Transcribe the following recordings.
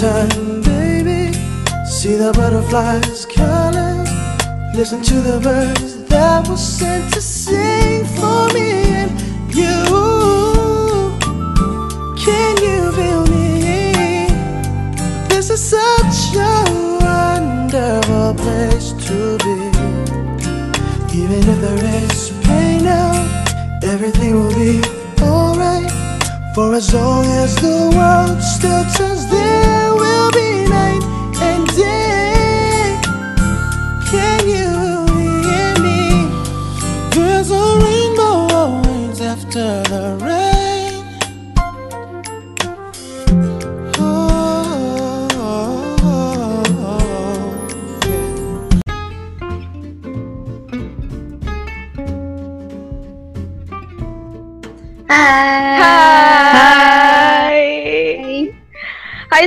Time, baby. See the butterflies colors. Listen to the birds that were sent to sing for me and you. Can you feel me? This is such a wonderful place to be. Even if there is pain now, everything will be alright. For as long as the world still turns, there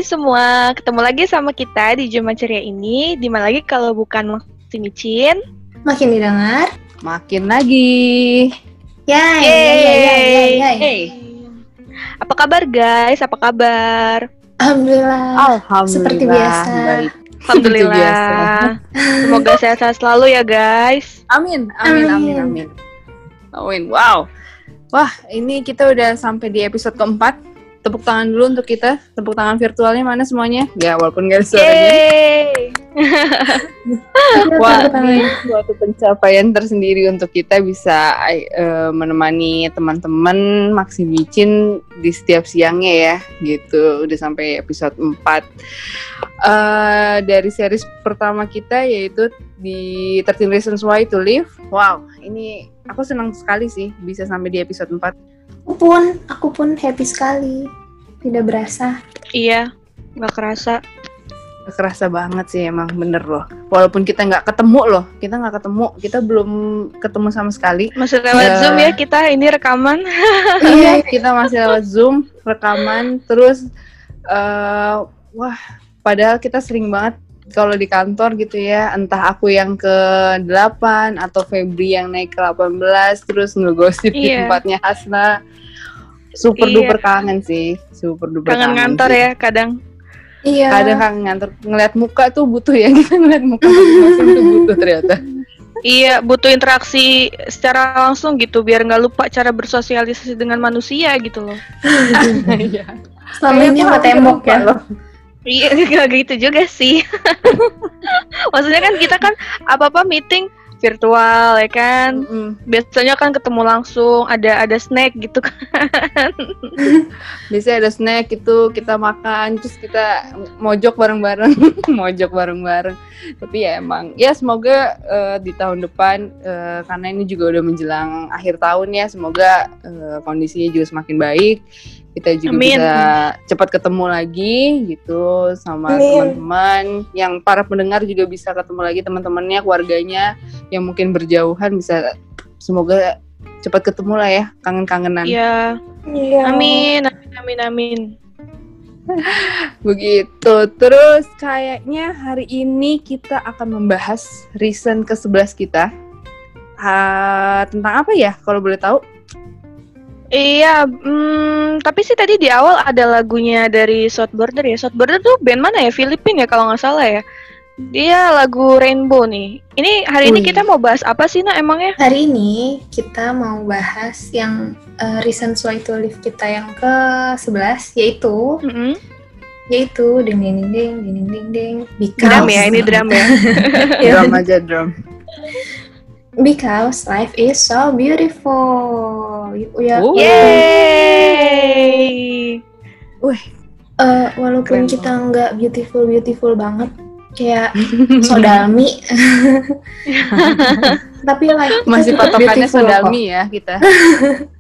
semua, ketemu lagi sama kita di Jumat Ceria ini. Di mana lagi kalau bukan Maksi Micin? Makin didengar. Makin lagi. Yay, yay, yay, yay, yay, yay. Hey. Apa kabar guys? Apa kabar? Alhamdulillah. Alhamdulillah. Seperti biasa. Baik. Alhamdulillah. Semoga sehat-sehat selalu ya guys. Amin, amin, amin, Amin. amin. Amin. Wow. Wah, ini kita udah sampai di episode keempat. Tepuk tangan dulu untuk kita. Tepuk tangan virtualnya mana semuanya? Ya, walaupun gak ada suaranya. Wah, ini suatu pencapaian tersendiri untuk kita bisa eh, menemani teman-teman Maksi Micin di setiap siangnya ya, gitu. Udah sampai episode 4. Eh, dari series pertama kita yaitu di 13 Reasons Why to Live. Wow, ini aku senang sekali sih bisa sampai di episode 4. Aku pun, aku pun happy sekali. Tidak berasa. Iya, nggak kerasa. Kerasa banget sih emang bener loh. Walaupun kita nggak ketemu loh, kita nggak ketemu, kita belum ketemu sama sekali. Masih lewat Ya. Zoom ya kita ini rekaman. iya kita masih lewat zoom rekaman terus eh wah padahal kita sering banget kalau di kantor gitu ya entah aku yang ke 8 atau Febri yang naik ke 18 terus ngegosip di Iya. tempatnya Hasna super Iya. duper kangen sih super duper Kangen ngantor sih. ya kadang. Iya. kadang kangen ngantor ngeliat muka tuh butuh ya kita ngeliat muka masing-masing tuh butuh ternyata Iya, butuh interaksi secara langsung gitu biar nggak lupa cara bersosialisasi dengan manusia gitu loh. Iya. Selama ini sama tembok ya. loh. Iya, nggak gitu juga sih. Maksudnya kan kita kan apa-apa meeting virtual ya kan. Mm-mm. Biasanya kan ketemu langsung, ada ada snack gitu kan. biasanya ada snack itu kita makan terus kita mojok bareng-bareng mojok bareng-bareng tapi ya emang ya semoga eh, di tahun depan eh, karena ini juga udah menjelang akhir tahun ya semoga eh, kondisinya juga semakin baik kita juga Amin. bisa cepat ketemu lagi gitu sama teman-teman yang para pendengar juga bisa ketemu lagi teman-temannya keluarganya yang mungkin berjauhan bisa semoga cepat ketemu lah ya kangen-kangenan Iya. Iya. Amin, amin, amin, amin. Begitu. Terus kayaknya hari ini kita akan membahas reason ke-11 kita. Ah, tentang apa ya kalau boleh tahu? Iya, mm, tapi sih tadi di awal ada lagunya dari South Border ya. South Border tuh band mana ya? Filipina ya kalau nggak salah ya. Dia lagu Rainbow nih. Ini hari Ui. ini kita mau bahas apa sih nak emangnya? Hari ini kita mau bahas yang eh, uh, tulis Why to Live kita yang ke-11 yaitu mm -hmm. yaitu ding ding ding ding ding ding ding drum ya ini drum ya. drum aja drum. Because life is so beautiful. Ya, Oh. Yeay! eh, walaupun Keren kita nggak beautiful beautiful banget kayak sodalmi, tapi like Masih patokannya kok. sodalmi ya kita.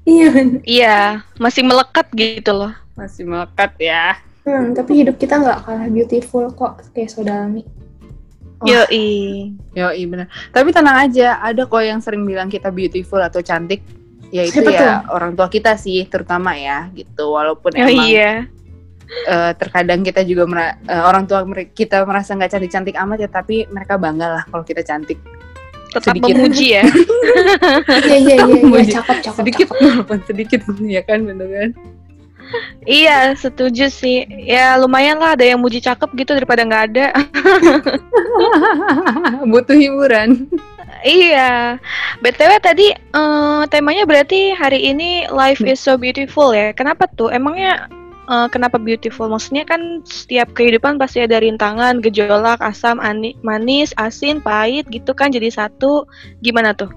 Iya, bener. Iya, masih melekat gitu loh. Masih melekat ya. hmm, tapi hidup kita nggak kalah beautiful kok kayak sodalmi. Wah. Yoi. Yo, iya benar. Tapi tenang aja, ada kok yang sering bilang kita beautiful atau cantik. Ya itu Siapa ya orang tua kita sih terutama ya gitu. Walaupun Oh emang iya. eh, terkadang kita juga mera- eh, orang tua kita merasa nggak cantik-cantik amat ya tapi mereka bangga lah kalau kita cantik Tetap sedikit. memuji ya. Iya iya iya iya cakep cakep sedikit walaupun sedikit ya kan bener kan Iya, setuju sih. Ya lumayan lah ada yang muji cakep gitu daripada nggak ada. Butuh hiburan. Iya. BTW tadi eh, temanya berarti hari ini life is so beautiful ya. Kenapa tuh? Emangnya eh, kenapa beautiful? Maksudnya kan setiap kehidupan pasti ada rintangan, gejolak, asam, ani- manis, asin, pahit gitu kan jadi satu. Gimana tuh?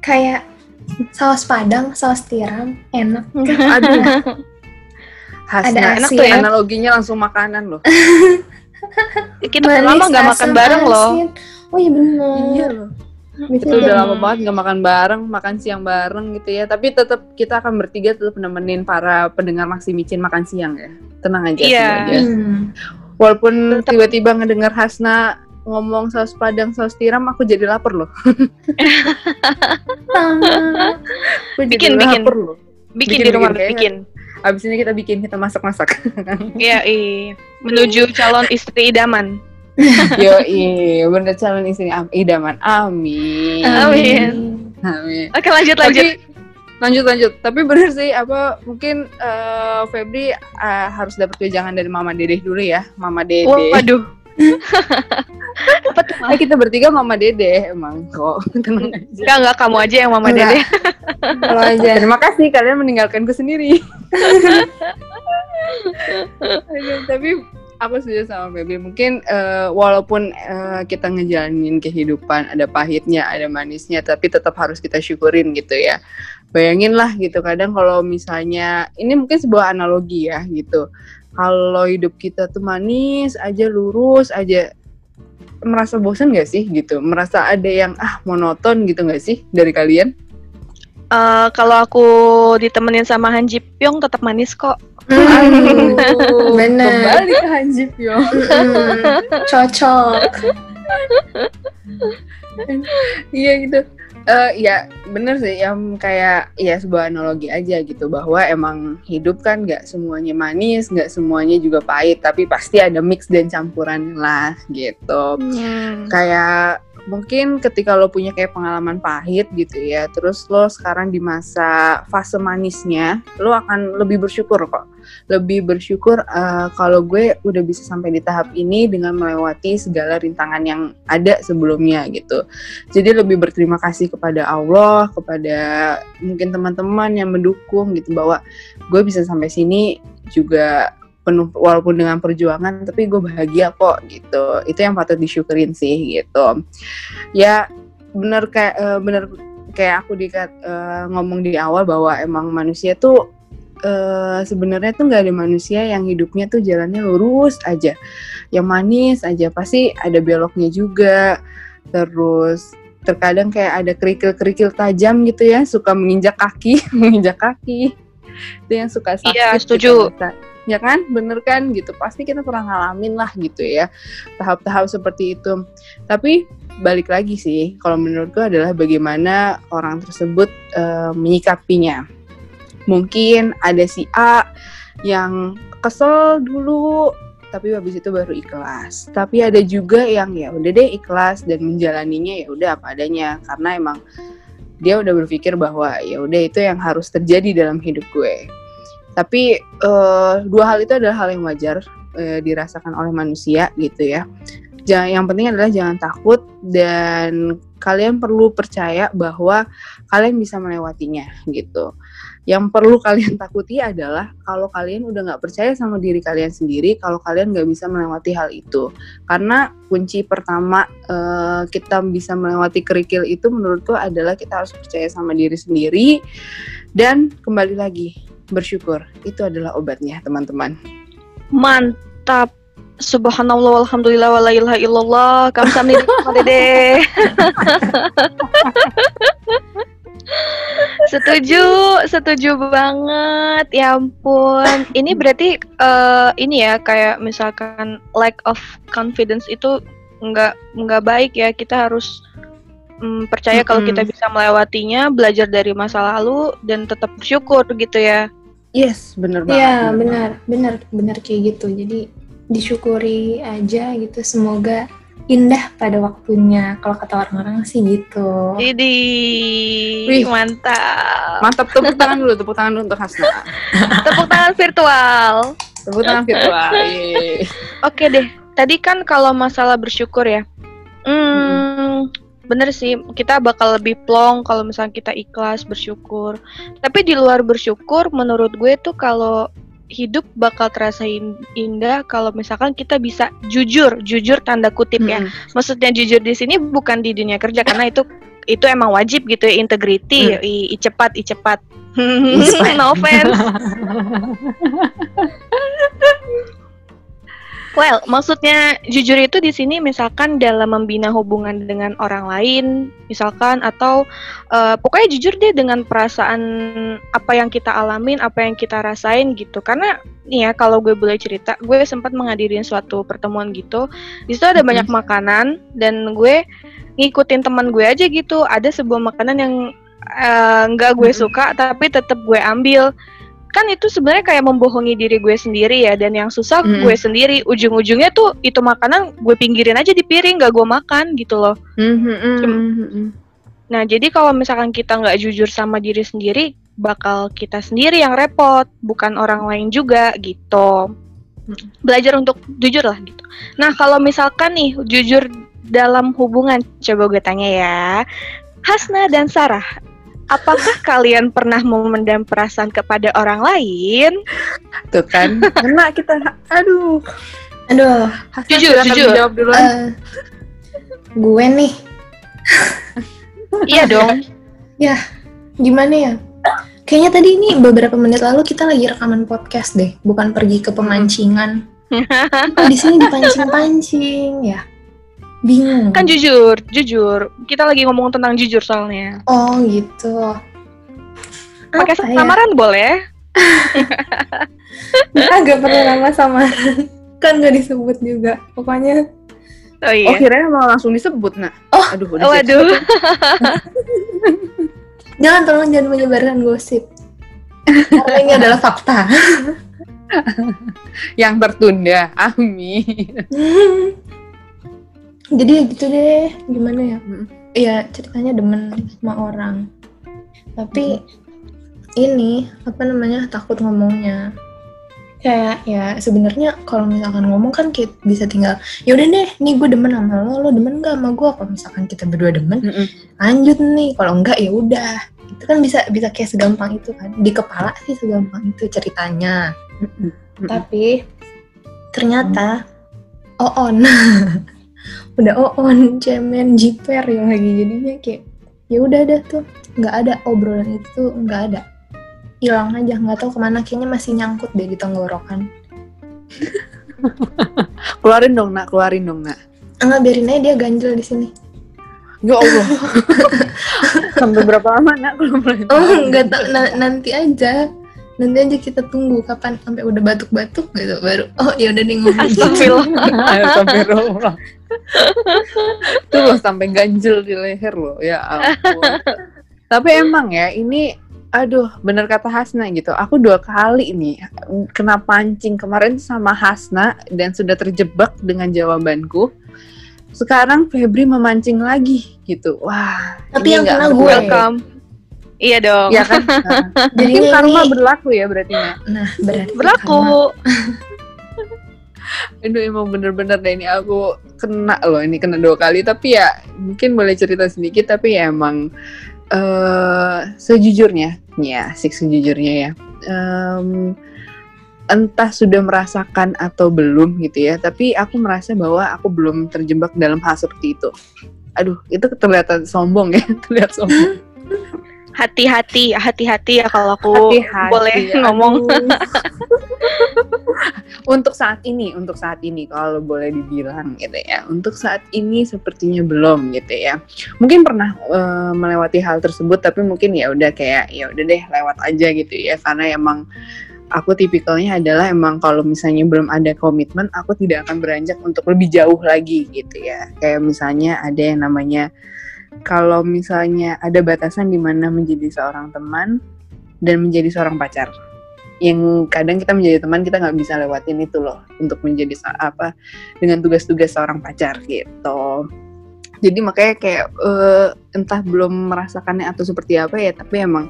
Kayak saus padang, saus tiram, enak. Aduh. Hasna, Ada enak tuh ya. analoginya langsung makanan loh. Kita udah lama nggak makan bareng loh. asin. Oh iya bener. loh. Bikin Itu udah lama banget nggak makan bareng, makan siang bareng gitu ya. Tapi tetap kita akan bertiga tetap nemenin para pendengar Maksi Micin makan siang ya. Tenang aja. Iya. tenang aja. Hmm. Walaupun Tetap- tiba-tiba ngedengar Hasna ngomong saus padang, saus tiram, aku jadi lapar loh. Sama. Aku jadi Bikin, bikin. lapar loh. Bikin, Bikin, di rumah, bikin. bikin. Abis ini kita bikin, kita masak-masak. Iya, iya. Menuju calon istri idaman. Yo, iya, bener calon istri am- idaman. Amin. Amin. Amin. Oke, lanjut lanjut. Tapi lanjut lanjut. Tapi bener sih apa mungkin eh, Febri eh, harus dapat wejangan dari Mama Dedeh dulu ya, Mama Dede. Waduh. Apa tuh? Eh, kita bertiga Mama Dede emang kok. Tenang aja. Enggak, enggak kamu aja yang mama Enggak. dede. Kalau aja. Terima kasih kalian meninggalkanku sendiri. Aduh, tapi aku setuju sama Febri. Mungkin eh, walaupun eh, kita ngejalanin kehidupan ada pahitnya, ada manisnya, tapi tetap harus kita syukurin gitu ya. Bayangin lah gitu kadang kalau misalnya ini mungkin sebuah analogi ya gitu. Kalau hidup kita tuh manis aja lurus aja merasa bosan gak sih gitu? Merasa ada yang ah monoton gitu gak sih dari kalian? Eh, kalau aku ditemenin sama Han Ji Pyong tetap manis kok. Hmm, bener. Kembali ke Hanjip yo. Mm-mm. Cocok. Iya gitu. Eh ya bener sih yang kayak ya sebuah analogi aja gitu bahwa emang hidup kan nggak semuanya manis, nggak semuanya juga pahit, tapi pasti ada mix dan campuran lah gitu. Kayak mungkin ketika lo punya kayak pengalaman pahit gitu ya, terus lo sekarang di masa fase manisnya, lo akan lebih bersyukur kok. Lebih bersyukur eh, kalau gue udah bisa sampai di tahap ini dengan melewati segala rintangan yang ada sebelumnya gitu. Jadi lebih berterima kasih kepada Allah, kepada mungkin teman-teman yang mendukung gitu bahwa gue bisa sampai sini juga penuh walaupun dengan perjuangan tapi gue bahagia kok gitu. Itu yang patut disyukurin sih gitu. Ya bener kayak eh, bener kayak aku dikat eh, ngomong di awal bahwa emang manusia tuh eh, sebenarnya tuh nggak ada manusia yang hidupnya tuh jalannya lurus aja, yang manis aja pasti ada beloknya juga. Terus terkadang kayak ada kerikil-kerikil tajam gitu ya, suka menginjak kaki, menginjak kaki. Itu yang suka sakit. Iya, gitu, setuju. Kak. Ya kan, bener kan gitu. Pasti kita pernah ngalamin lah gitu ya, tahap-tahap seperti itu. Tapi balik lagi sih, kalau menurutku adalah bagaimana orang tersebut eh, menyikapinya. Mungkin ada si A yang kesel dulu, tapi habis itu baru ikhlas. Tapi ada juga yang ya udah deh ikhlas dan menjalaninya ya udah apa adanya karena emang dia udah berpikir bahwa ya udah itu yang harus terjadi dalam hidup gue. Tapi eh, dua hal itu adalah hal yang wajar eh, dirasakan oleh manusia gitu ya. Jangan, yang penting adalah jangan takut dan kalian perlu percaya bahwa kalian bisa melewatinya gitu. Yang perlu kalian takuti adalah kalau kalian udah nggak percaya sama diri kalian sendiri, kalau kalian nggak bisa melewati hal itu. Karena kunci pertama eh, kita bisa melewati kerikil itu menurutku adalah kita harus percaya sama diri sendiri dan kembali lagi bersyukur. Itu adalah obatnya, teman-teman. Mantap. Subhanallah walhamdulillah wa la ilaha illallah. Kamsahamnida Dede. setuju, setuju banget. Ya ampun. Ini berarti eh, ini ya kayak misalkan lack of confidence itu nggak nggak baik ya. Kita harus mm, percaya kalau kita bisa melewatinya, belajar dari masa lalu dan tetap bersyukur gitu ya. Yes, bener banget. Iya bener benar, benar, benar kayak gitu. Jadi disyukuri aja gitu. Semoga indah pada waktunya. Kalau kata orang-orang sih gitu. Jadi Wih. mantap. Mantap tepuk tangan dulu, tepuk tangan dulu untuk Hasna. Tepuk tangan virtual. Tepuk tangan virtual. Yeay. Oke deh. Tadi kan kalau masalah bersyukur ya. Hmm, bener sih. Kita bakal lebih plong kalau misalnya kita ikhlas bersyukur. Tapi di luar bersyukur, menurut gue tuh kalau hidup bakal terasa in- indah kalau misalkan kita bisa jujur, jujur tanda kutip ya. Mm-mm. Maksudnya jujur di sini bukan di dunia kerja karena itu itu emang wajib gitu ya integrity, Hmm. i, i cepat, i cepat. no offense. Well, maksudnya jujur itu di sini misalkan dalam membina hubungan dengan orang lain, misalkan atau eh, pokoknya jujur deh dengan perasaan apa yang kita alamin, apa yang kita rasain gitu. Karena nih ya kalau gue boleh cerita, gue sempat menghadirin suatu pertemuan gitu. Di situ ada Mhm. banyak makanan dan gue ngikutin teman gue aja gitu. Ada sebuah makanan yang eh, nggak gue Mhm. suka tapi tetap gue ambil kan itu sebenarnya kayak membohongi diri gue sendiri ya dan yang susah Mm-mm. gue sendiri. Ujung-ujungnya tuh itu makanan gue pinggirin aja di piring gak gue makan gitu loh. Mhm. nah jadi kalau misalkan kita nggak jujur sama diri sendiri bakal kita sendiri yang repot bukan orang lain juga gitu. Belajar untuk jujur lah gitu. Nah kalau misalkan nih jujur dalam hubungan coba gue tanya ya. Hasna dan Sarah apakah kalian pernah memendam perasaan kepada orang lain Tuh kan, kena kita. Aduh. Aduh, Hasna Jujur, jujur. Jawab duluan. eh, gue nih iya dong gimana ya? Kayaknya tadi ini beberapa menit lalu kita lagi rekaman podcast deh, bukan pergi ke pemancingan. Kok di sini dipancing-pancing ya? Bingung. Kan jujur, jujur. Kita lagi ngomong tentang jujur soalnya. Oh gitu. Pakai ya? samaran boleh? Agak perlu nama samaran. Kan nggak disebut juga. Pokoknya Oh Oh, iya. kirain mau langsung disebut, nak. Oh, Aduh, udah siap. Waduh. jangan tolong jangan menyebarkan gosip. Karena ini adalah fakta. Yang tertunda. Amin. Jadi gitu deh. Gimana ya? Mm. Iya ceritanya demen sama orang. Tapi ini apa namanya takut ngomongnya. Kayak ya sebenarnya kalau misalkan ngomong kan kita bisa tinggal ya udah deh nih gue demen sama lo lo demen gak sama gue kalau misalkan kita berdua demen Mm-mm. lanjut nih kalau enggak ya udah itu kan bisa bisa kayak segampang itu kan di kepala sih segampang itu ceritanya Mm-mm. tapi ternyata on udah on cemen jiper yang lagi jadinya kayak ya udah dah tuh nggak ada obrolan itu tuh nggak ada hilang aja nggak tahu ke mana kayaknya masih nyangkut deh di tenggorokan Keluarin dong, nak. Keluarin dong, nak. enggak biarin aja dia ganjel di sini Ya Allah. Sampai berapa lama, nak? Kalau boleh tahu? oh nggak tahu na- nanti aja nanti aja kita tunggu kapan sampai udah batuk-batuk gitu baru oh ya udah nih ngomong Astagfirullah. Astagfirullah. Tuh loh sampai ganjel di leher loh. Ya ampun. Tapi emang ya ini aduh bener kata Hasna gitu. Aku dua kali nih kena pancing kemarin sama Hasna dan sudah terjebak dengan jawabanku. Sekarang Febri memancing lagi gitu. Wah. Tapi ini yang kena gue. Welcome. Iya dong. Ya kan? Nah, Jadinya karma ini- berlaku ya berarti Nak. nah berarti Berlaku. Aduh emang bener-bener deh ini aku kena loh ini kena dua kali. Tapi ya mungkin boleh cerita sedikit tapi ya emang eh sejujurnya ya sih sejujurnya ya. Em, entah sudah merasakan atau belum gitu ya tapi aku merasa bahwa aku belum terjebak dalam hal seperti itu. Aduh itu kelihatan sombong ya terlihat sombong Hati-hati, hati-hati ya kalau aku Hati-hati, boleh aduh. ngomong. untuk saat ini, untuk saat ini kalau boleh dibilang gitu ya. Untuk saat ini sepertinya belum gitu ya. Mungkin pernah eh, melewati hal tersebut tapi mungkin ya udah kayak ya udah deh lewat aja gitu ya karena emang aku tipikalnya adalah emang kalau misalnya belum ada komitmen aku tidak akan beranjak untuk lebih jauh lagi gitu ya. Kayak misalnya ada yang namanya kalau misalnya ada batasan di mana menjadi seorang teman dan menjadi seorang pacar. Yang kadang kita menjadi teman kita nggak bisa lewatin itu loh. Untuk menjadi apa dengan tugas-tugas seorang pacar gitu. Jadi makanya kayak eh, entah belum merasakannya atau seperti apa ya tapi emang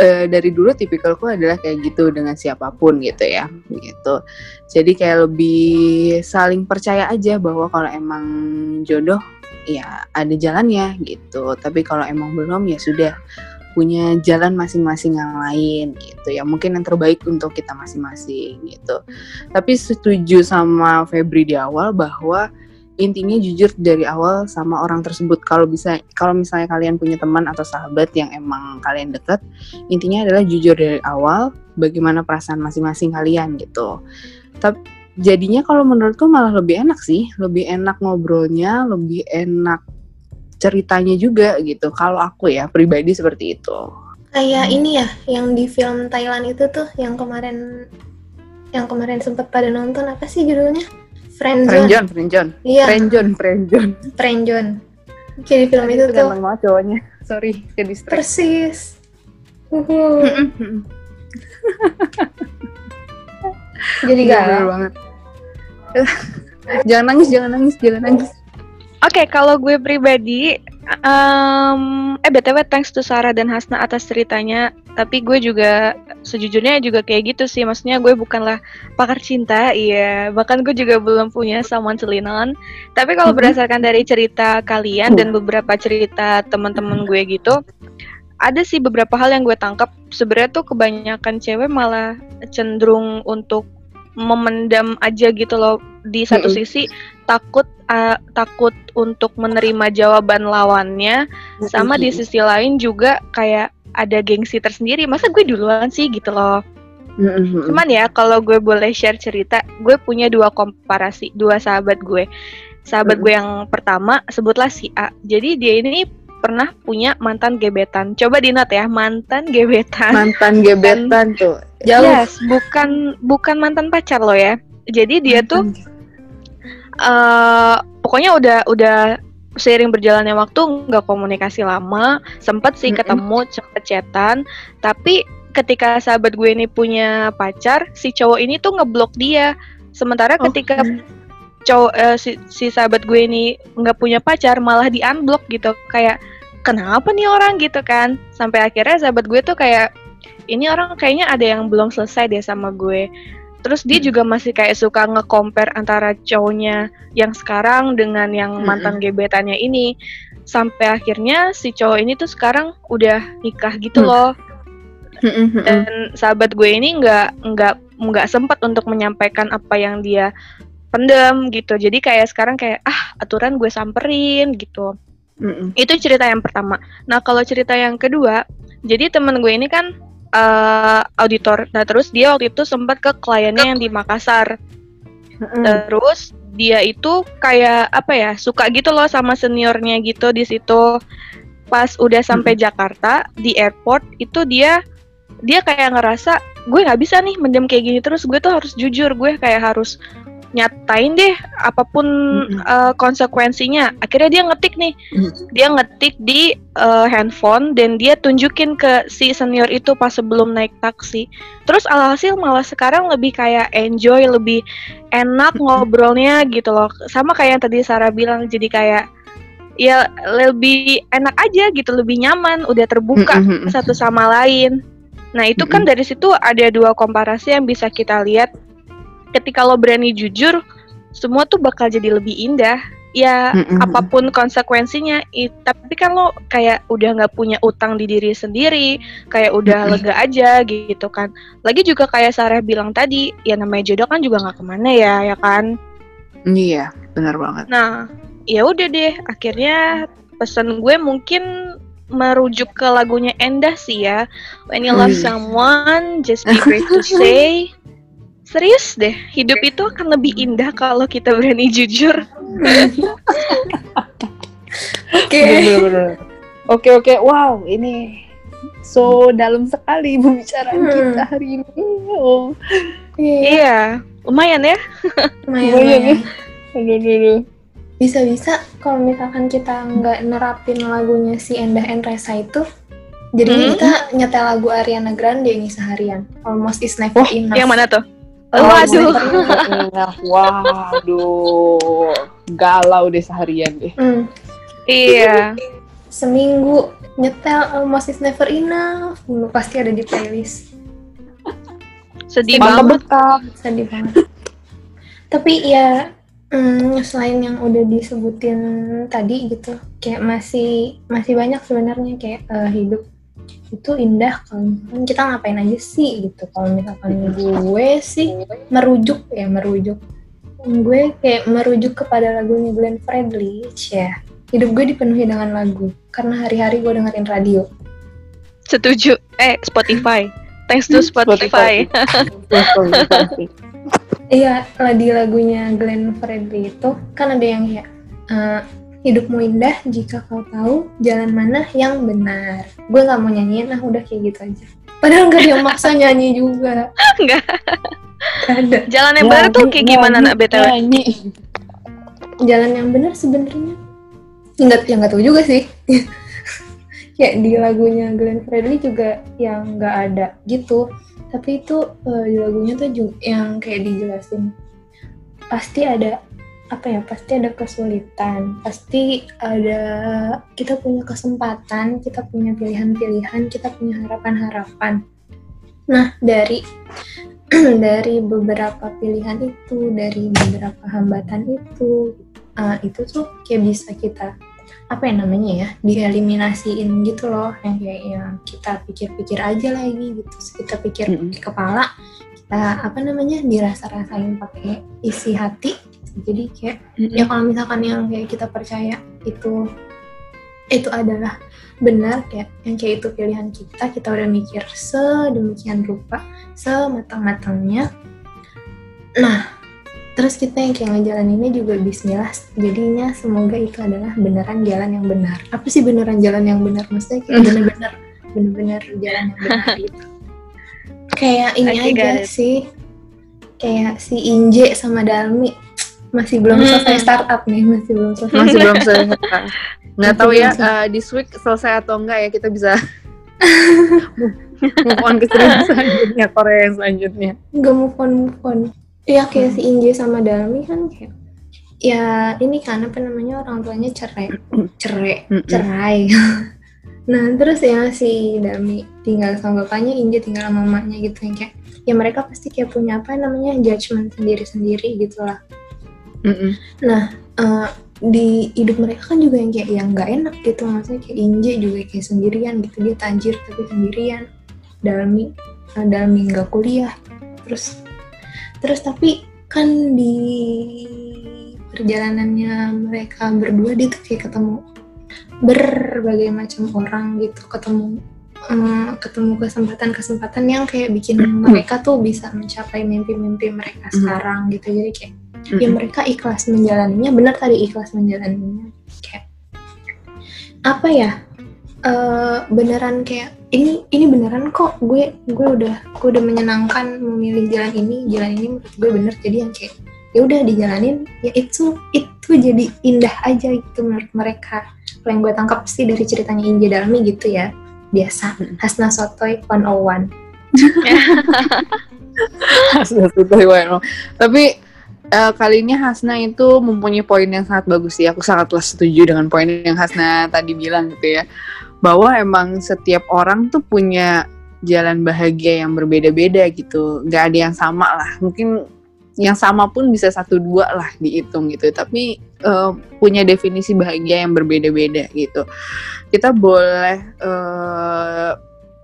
eh, dari dulu tipikalku adalah kayak gitu dengan siapa pun gitu ya gitu. Jadi kayak lebih saling percaya aja bahwa kalau emang jodoh ya ada jalannya gitu. Tapi kalau emang belum ya sudah punya jalan masing-masing yang lain gitu. Ya mungkin yang terbaik untuk kita masing-masing gitu. Tapi setuju sama Febri di awal bahwa intinya jujur dari awal sama orang tersebut. Kalau bisa kalau misalnya kalian punya teman atau sahabat yang emang kalian deket intinya adalah jujur dari awal bagaimana perasaan masing-masing kalian gitu. Tapi jadinya kalau menurutku malah lebih enak sih lebih enak ngobrolnya lebih enak ceritanya juga gitu kalau aku ya pribadi seperti itu Kayak ini ya, yang di film Thailand itu tuh, yang kemarin yang kemarin sempat pada nonton apa sih judulnya? Friendzone. Friendzone, friendzone, Iya, friendzone, friendzone. Friendzone. Kayak di film itu tuh ganteng banget cowoknya. Sorry, ke distract. persis. Uhuh. Jadi Iya, galau. banget. Jangan nangis, jangan nangis, jangan nangis. Oke, kalau gue pribadi, em, eh btw thanks to Sarah dan Hasna atas ceritanya. Tapi gue juga sejujurnya juga kayak gitu sih. Maksudnya gue bukanlah pakar cinta, iya. Bahkan gue juga belum punya someone to lean on. Tapi kalau Mhm. berdasarkan dari cerita kalian dan beberapa cerita teman-teman gue gitu, ada sih beberapa hal yang gue tangkap. Sebenarnya tuh kebanyakan cewek malah cenderung untuk memendam aja gitu loh di satu Mm-mm. sisi takut uh, takut untuk menerima jawaban lawannya sama di sisi lain juga kayak ada gengsi tersendiri masa gue duluan sih gitu loh Mm-mm. cuman ya kalau gue boleh share cerita gue punya dua komparasi dua sahabat gue sahabat Mm. gue yang pertama sebutlah si A jadi dia ini pernah punya mantan gebetan coba di note ya mantan gebetan mantan gebetan tuh. Jauh. Yes, bukan bukan mantan pacar lo ya. Jadi dia tuh eh pokoknya udah udah seiring berjalannya waktu nggak komunikasi lama, sempet sih ketemu, sempet chatan, tapi ketika sahabat gue ini punya pacar, si cowok ini tuh ngeblok dia. Sementara Oh. ketika cowok eh, si, si sahabat gue ini nggak punya pacar, malah di unblock gitu. Kayak kenapa nih orang gitu kan? Sampai akhirnya sahabat gue tuh kayak ini orang kayaknya ada yang belum selesai deh sama gue. Terus dia Hmm. juga masih kayak suka nge-compare antara cowoknya yang sekarang dengan yang Mm-mm. mantan gebetannya ini. Sampai akhirnya si cowok ini tuh sekarang udah nikah gitu Hmm. loh. Dan sahabat gue ini nggak nggak nggak sempat untuk menyampaikan apa yang dia pendem gitu. Jadi kayak sekarang kayak ah aturan gue samperin gitu. Mm-mm. Itu cerita yang pertama. Nah, kalau cerita yang kedua, jadi temen gue ini kan eh, auditor. Nah, terus dia waktu itu sempat ke kliennya yang di Makassar. Terus dia itu kayak apa ya, suka gitu loh sama seniornya gitu di situ. Pas udah sampai Jakarta di airport itu dia dia kayak ngerasa gue nggak bisa nih mendem kayak gini terus gue tuh harus jujur gue kayak harus nyatain deh apa pun Mm-mm. eh, konsekuensinya akhirnya dia ngetik nih Mm. dia ngetik di eh, handphone dan dia tunjukin ke si senior itu pas sebelum naik taksi terus alhasil malah sekarang lebih kayak enjoy lebih enak ngobrolnya gitu loh sama kayak yang tadi Sarah bilang jadi kayak ya lebih enak aja gitu lebih nyaman udah terbuka Mm-mm. satu sama lain. Nah itu kan dari situ ada dua komparasi yang bisa kita lihat. Ketika lo berani jujur, semua tuh bakal jadi lebih indah. Ya Mm-mm. apa pun konsekuensinya, i- tapi kan lo kayak udah nggak punya utang di diri sendiri, kayak udah Mm-mm. lega aja gitu kan. Lagi juga kayak Sarah bilang tadi, ya namanya jodoh kan juga nggak ke mana ya, ya kan. Iya, benar banget. Nah, ya udah deh, akhirnya pesan gue mungkin merujuk ke lagunya Endah sih ya. When you love someone, just be brave to say. Serius deh, hidup itu akan lebih indah kalau kita berani jujur. Oke. Oke oke, wow ini so dalam sekali pembicaraan Hmm. kita hari ini. Oh, Iya, Iya, lumayan ya. lumayan, Lumayan ya. lumayan. aduh, aduh, aduh. Bisa-bisa kalau misalkan kita nggak nerapin lagunya si Endah Enresa itu, Jadi Hmm. kita nyetel lagu Ariana Grande nih seharian. Almost is never enough. Yang mana tuh? Almost Waduh. waduh, galau deh seharian deh. Hmm, Iya. seminggu nyetel Almost is never enough. Hmm, pasti ada di playlist. Sedih banget. bekam. Sedih banget. Tapi ya hmm, selain yang udah disebutin tadi gitu, kayak masih masih banyak sebenarnya kayak eh, hidup itu indah kalau misalkan kita ngapain aja sih gitu. Kalau misalkan gue sih merujuk ya merujuk gue kayak merujuk kepada lagunya Glenn Fredly ya hidup gue dipenuhi dengan lagu karena hari-hari gue dengerin radio Setuju. Eh, Spotify. Thanks to Spotify. Iya, di lagunya Glenn Fredly itu kan ada yang kayak eh, hidupmu indah jika kau tahu jalan mana yang benar. Gue nggak mau nyanyiin, nah udah kayak gitu aja. Padahal nggak dia maksa nyanyi juga. Nggak. Nggak ada. Jalan yang benar tuh kayak gimana nak BTW? Nyanyi. Jalan yang benar sebenarnya nggak yang nggak tahu juga sih. kayak di lagunya Glenn Fredly juga yang nggak ada gitu. Tapi itu eh, di lagunya tuh juga yang kayak dijelasin pasti ada apa ya pasti ada kesulitan pasti ada kita punya kesempatan kita punya pilihan-pilihan kita punya harapan-harapan nah dari dari beberapa pilihan itu dari beberapa hambatan itu eh, itu tuh kayak bisa kita apa ya namanya ya dieliminasiin gitu loh yang kayak yang kita pikir-pikir aja lagi gitu kita pikir Mm-mm. pakai kepala kita apa namanya dirasa-rasain pakai isi hati. Jadi kayak ya kalau misalkan yang kayak kita percaya itu itu adalah benar kayak yang kayak itu pilihan kita kita udah mikir sedemikian rupa sematang-matangnya. Nah terus kita yang kayak ngejalaninnya juga Bismillah jadinya semoga itu adalah beneran jalan yang benar. Apa sih beneran jalan yang benar? Maksudnya kayak bener-bener bener-bener jalan yang benar gitu. Kayak ini got aja it. sih. Kayak si Inje sama Dalmi masih belum Hmm. selesai startup nih masih belum selesai Masih belum selesai. Nggak tahu ya eh, this week selesai atau enggak ya kita bisa move on ke selanjutnya Korea yang selanjutnya. nggak move on move on Iya kayak si Inje sama Dalmi kan kayak ya ini kan apa namanya orang tuanya cerai cerai Mm-mm. cerai nah terus ya si Dalmi tinggal sama bapaknya Inje tinggal sama mamanya gitu yang kayak ya mereka pasti kayak punya apa namanya judgement sendiri-sendiri gitu lah Mm-mm. Eh, di hidup mereka kan juga yang kayak yang nggak enak gitu. Maksudnya kayak Inje juga kayak sendirian gitu. Dia tajir tapi sendirian. Dalmi eh, Dalmi nggak kuliah. Terus terus tapi kan di perjalanannya mereka berdua dia tuh kayak ketemu berbagai macam orang gitu. Ketemu eh, ketemu kesempatan-kesempatan yang kayak bikin mereka tuh bisa mencapai mimpi-mimpi mereka Mhm. sekarang gitu. Jadi kayak ya Mm-mm. mereka ikhlas menjalaninya. Benar tadi ikhlas menjalaninya. Kayak apa ya? Eh, beneran kayak ini ini beneran kok gue gue udah gue udah menyenangkan memilih jalan ini jalan ini menurut gue bener. Jadi yang kayak ya udah dijalanin ya itu itu jadi indah aja gitu menurut mereka. Kalau yang gue tangkap sih dari ceritanya Inja Dalmi gitu ya. Biasa. Hasna Sotoy 101 Hasna Sutoy Wano. Tapi eh, kali ini Hasna itu mempunyai poin yang sangat bagus sih. Aku sangatlah setuju dengan poin yang Hasna tadi bilang gitu ya. Bahwa emang setiap orang tuh punya jalan bahagia yang berbeda-beda gitu. Gak ada yang sama lah. Mungkin yang sama pun bisa satu dua lah dihitung gitu. Tapi eh, punya definisi bahagia yang berbeda-beda gitu. Kita boleh eh,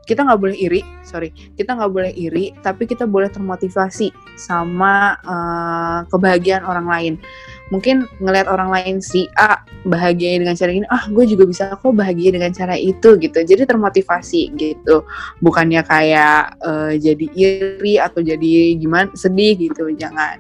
kita nggak boleh iri, sorry kita nggak boleh iri, tapi kita boleh termotivasi sama eh, kebahagiaan orang lain. Mungkin ngelihat orang lain si A bahagia dengan cara ini, ah gue juga bisa kok bahagia dengan cara itu gitu. Jadi termotivasi gitu, bukannya kayak eh, jadi iri atau jadi gimana sedih gitu, jangan.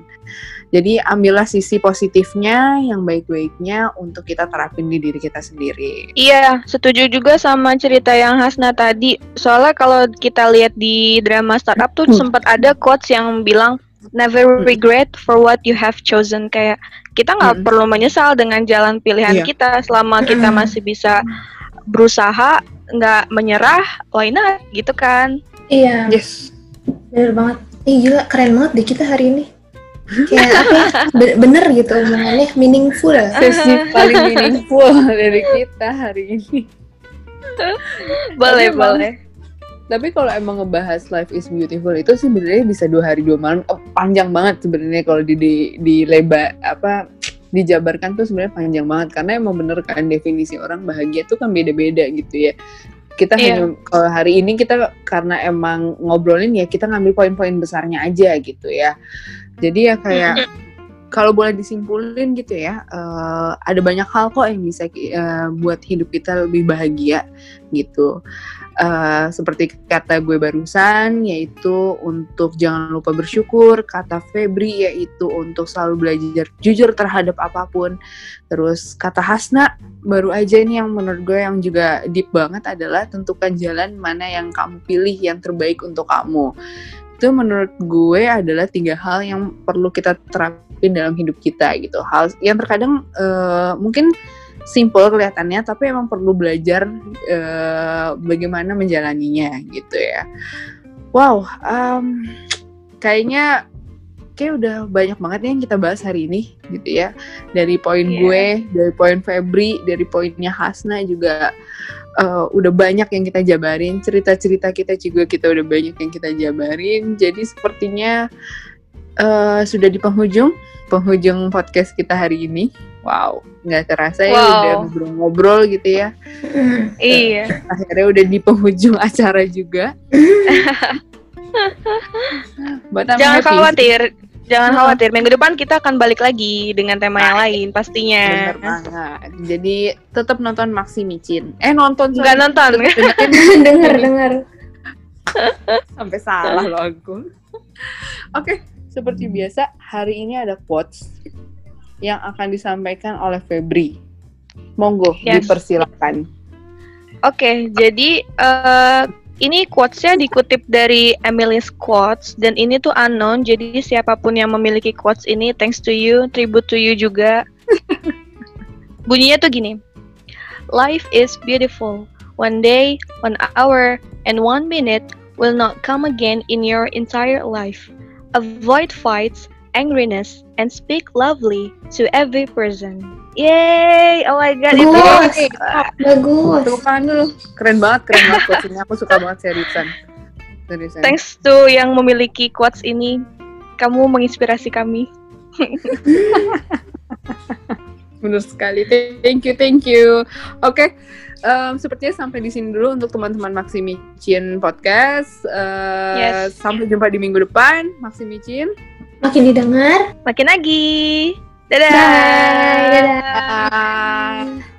Jadi ambillah sisi positifnya, yang baik-baiknya untuk kita terapin di diri kita sendiri. Iya, setuju juga sama cerita yang Hasna tadi. Soalnya kalau kita lihat di drama startup tuh Hmm. sempat ada quotes yang bilang never Hmm. regret for what you have chosen. Kayak kita nggak Hmm. perlu menyesal dengan jalan pilihan Iya. kita selama kita Hmm. masih bisa berusaha, nggak menyerah, why not gitu kan? Iya, Yes. bener banget. Ih gila, keren banget deh kita hari ini. Kayak apa ya, be- bener gitu omongannya, meaningful. Sesi paling meaningful dari kita hari ini. Boleh, Tapi emang- boleh. Tapi kalau emang ngebahas Life is Beautiful itu sih sebenarnya bisa dua hari dua malam. Eh, panjang banget sebenarnya kalau di di, di leba apa dijabarkan tuh sebenarnya panjang banget karena emang bener kan definisi orang bahagia tuh kan beda-beda gitu ya. Kita Iya. hanya kalau hari ini kita karena emang ngobrolin ya kita ngambil poin-poin besarnya aja gitu ya. Jadi ya kayak kalau boleh disimpulin gitu ya, eh, ada banyak hal kok yang bisa eh, buat hidup kita lebih bahagia gitu. Eh, seperti kata gue barusan, yaitu untuk jangan lupa bersyukur. Kata Febri yaitu untuk selalu belajar jujur terhadap apa pun. Terus kata Hasna baru aja ini yang menurut gue yang juga deep banget adalah tentukan jalan mana yang kamu pilih yang terbaik untuk kamu itu menurut gue adalah tiga hal yang perlu kita terapin dalam hidup kita gitu. Hal yang terkadang eh, mungkin simple kelihatannya tapi emang perlu belajar eh, bagaimana menjalaninya gitu ya. Wow em, kayaknya kayak udah banyak banget nih yang kita bahas hari ini gitu ya. Dari poin Iya. gue dari poin Febri dari poinnya Hasna juga eh, udah banyak yang kita jabarin cerita-cerita kita juga kita udah banyak yang kita jabarin jadi sepertinya eh, sudah di penghujung penghujung podcast kita hari ini wow nggak terasa ya Wow. udah ngobrol-ngobrol gitu ya Iya. akhirnya udah di penghujung acara juga But I'm Jangan happy. khawatir. Jangan Hmm. khawatir. Minggu depan kita akan balik lagi dengan tema yang lain pastinya. Bener banget. Jadi tetap nonton Maxi Micin. Eh nonton sorry. Nggak nonton. Denger, denger. sampai salah loh aku. Oke, seperti biasa hari ini ada quotes yang akan disampaikan oleh Febri. Monggo Yes. dipersilakan. Oke, jadi eh, ini quotes-nya dikutip dari Emily's Quotes dan ini tuh unknown. Jadi siapa pun yang memiliki quotes ini, thanks to you, tribute to you juga. Bunyinya tuh gini. Life is beautiful. One day, one hour, and one minute will not come again in your entire life. Avoid fights, angriness, and speak lovely to every person. Yay! Oh my god, itu Bagus. Tepuk Bagus. dulu. Keren banget, keren banget quotesnya. Aku suka banget seriusan. Seriusan. Thanks to yang memiliki quotes ini, kamu menginspirasi kami. Benar sekali. Thank you, thank you. Oke, em, sepertinya sampai di sini dulu untuk teman-teman Maximicin podcast. Eh, Yes. Sampai jumpa di minggu depan, Maximicin. Makin didengar. Makin lagi. Dadah. Bye. Dadah. Bye.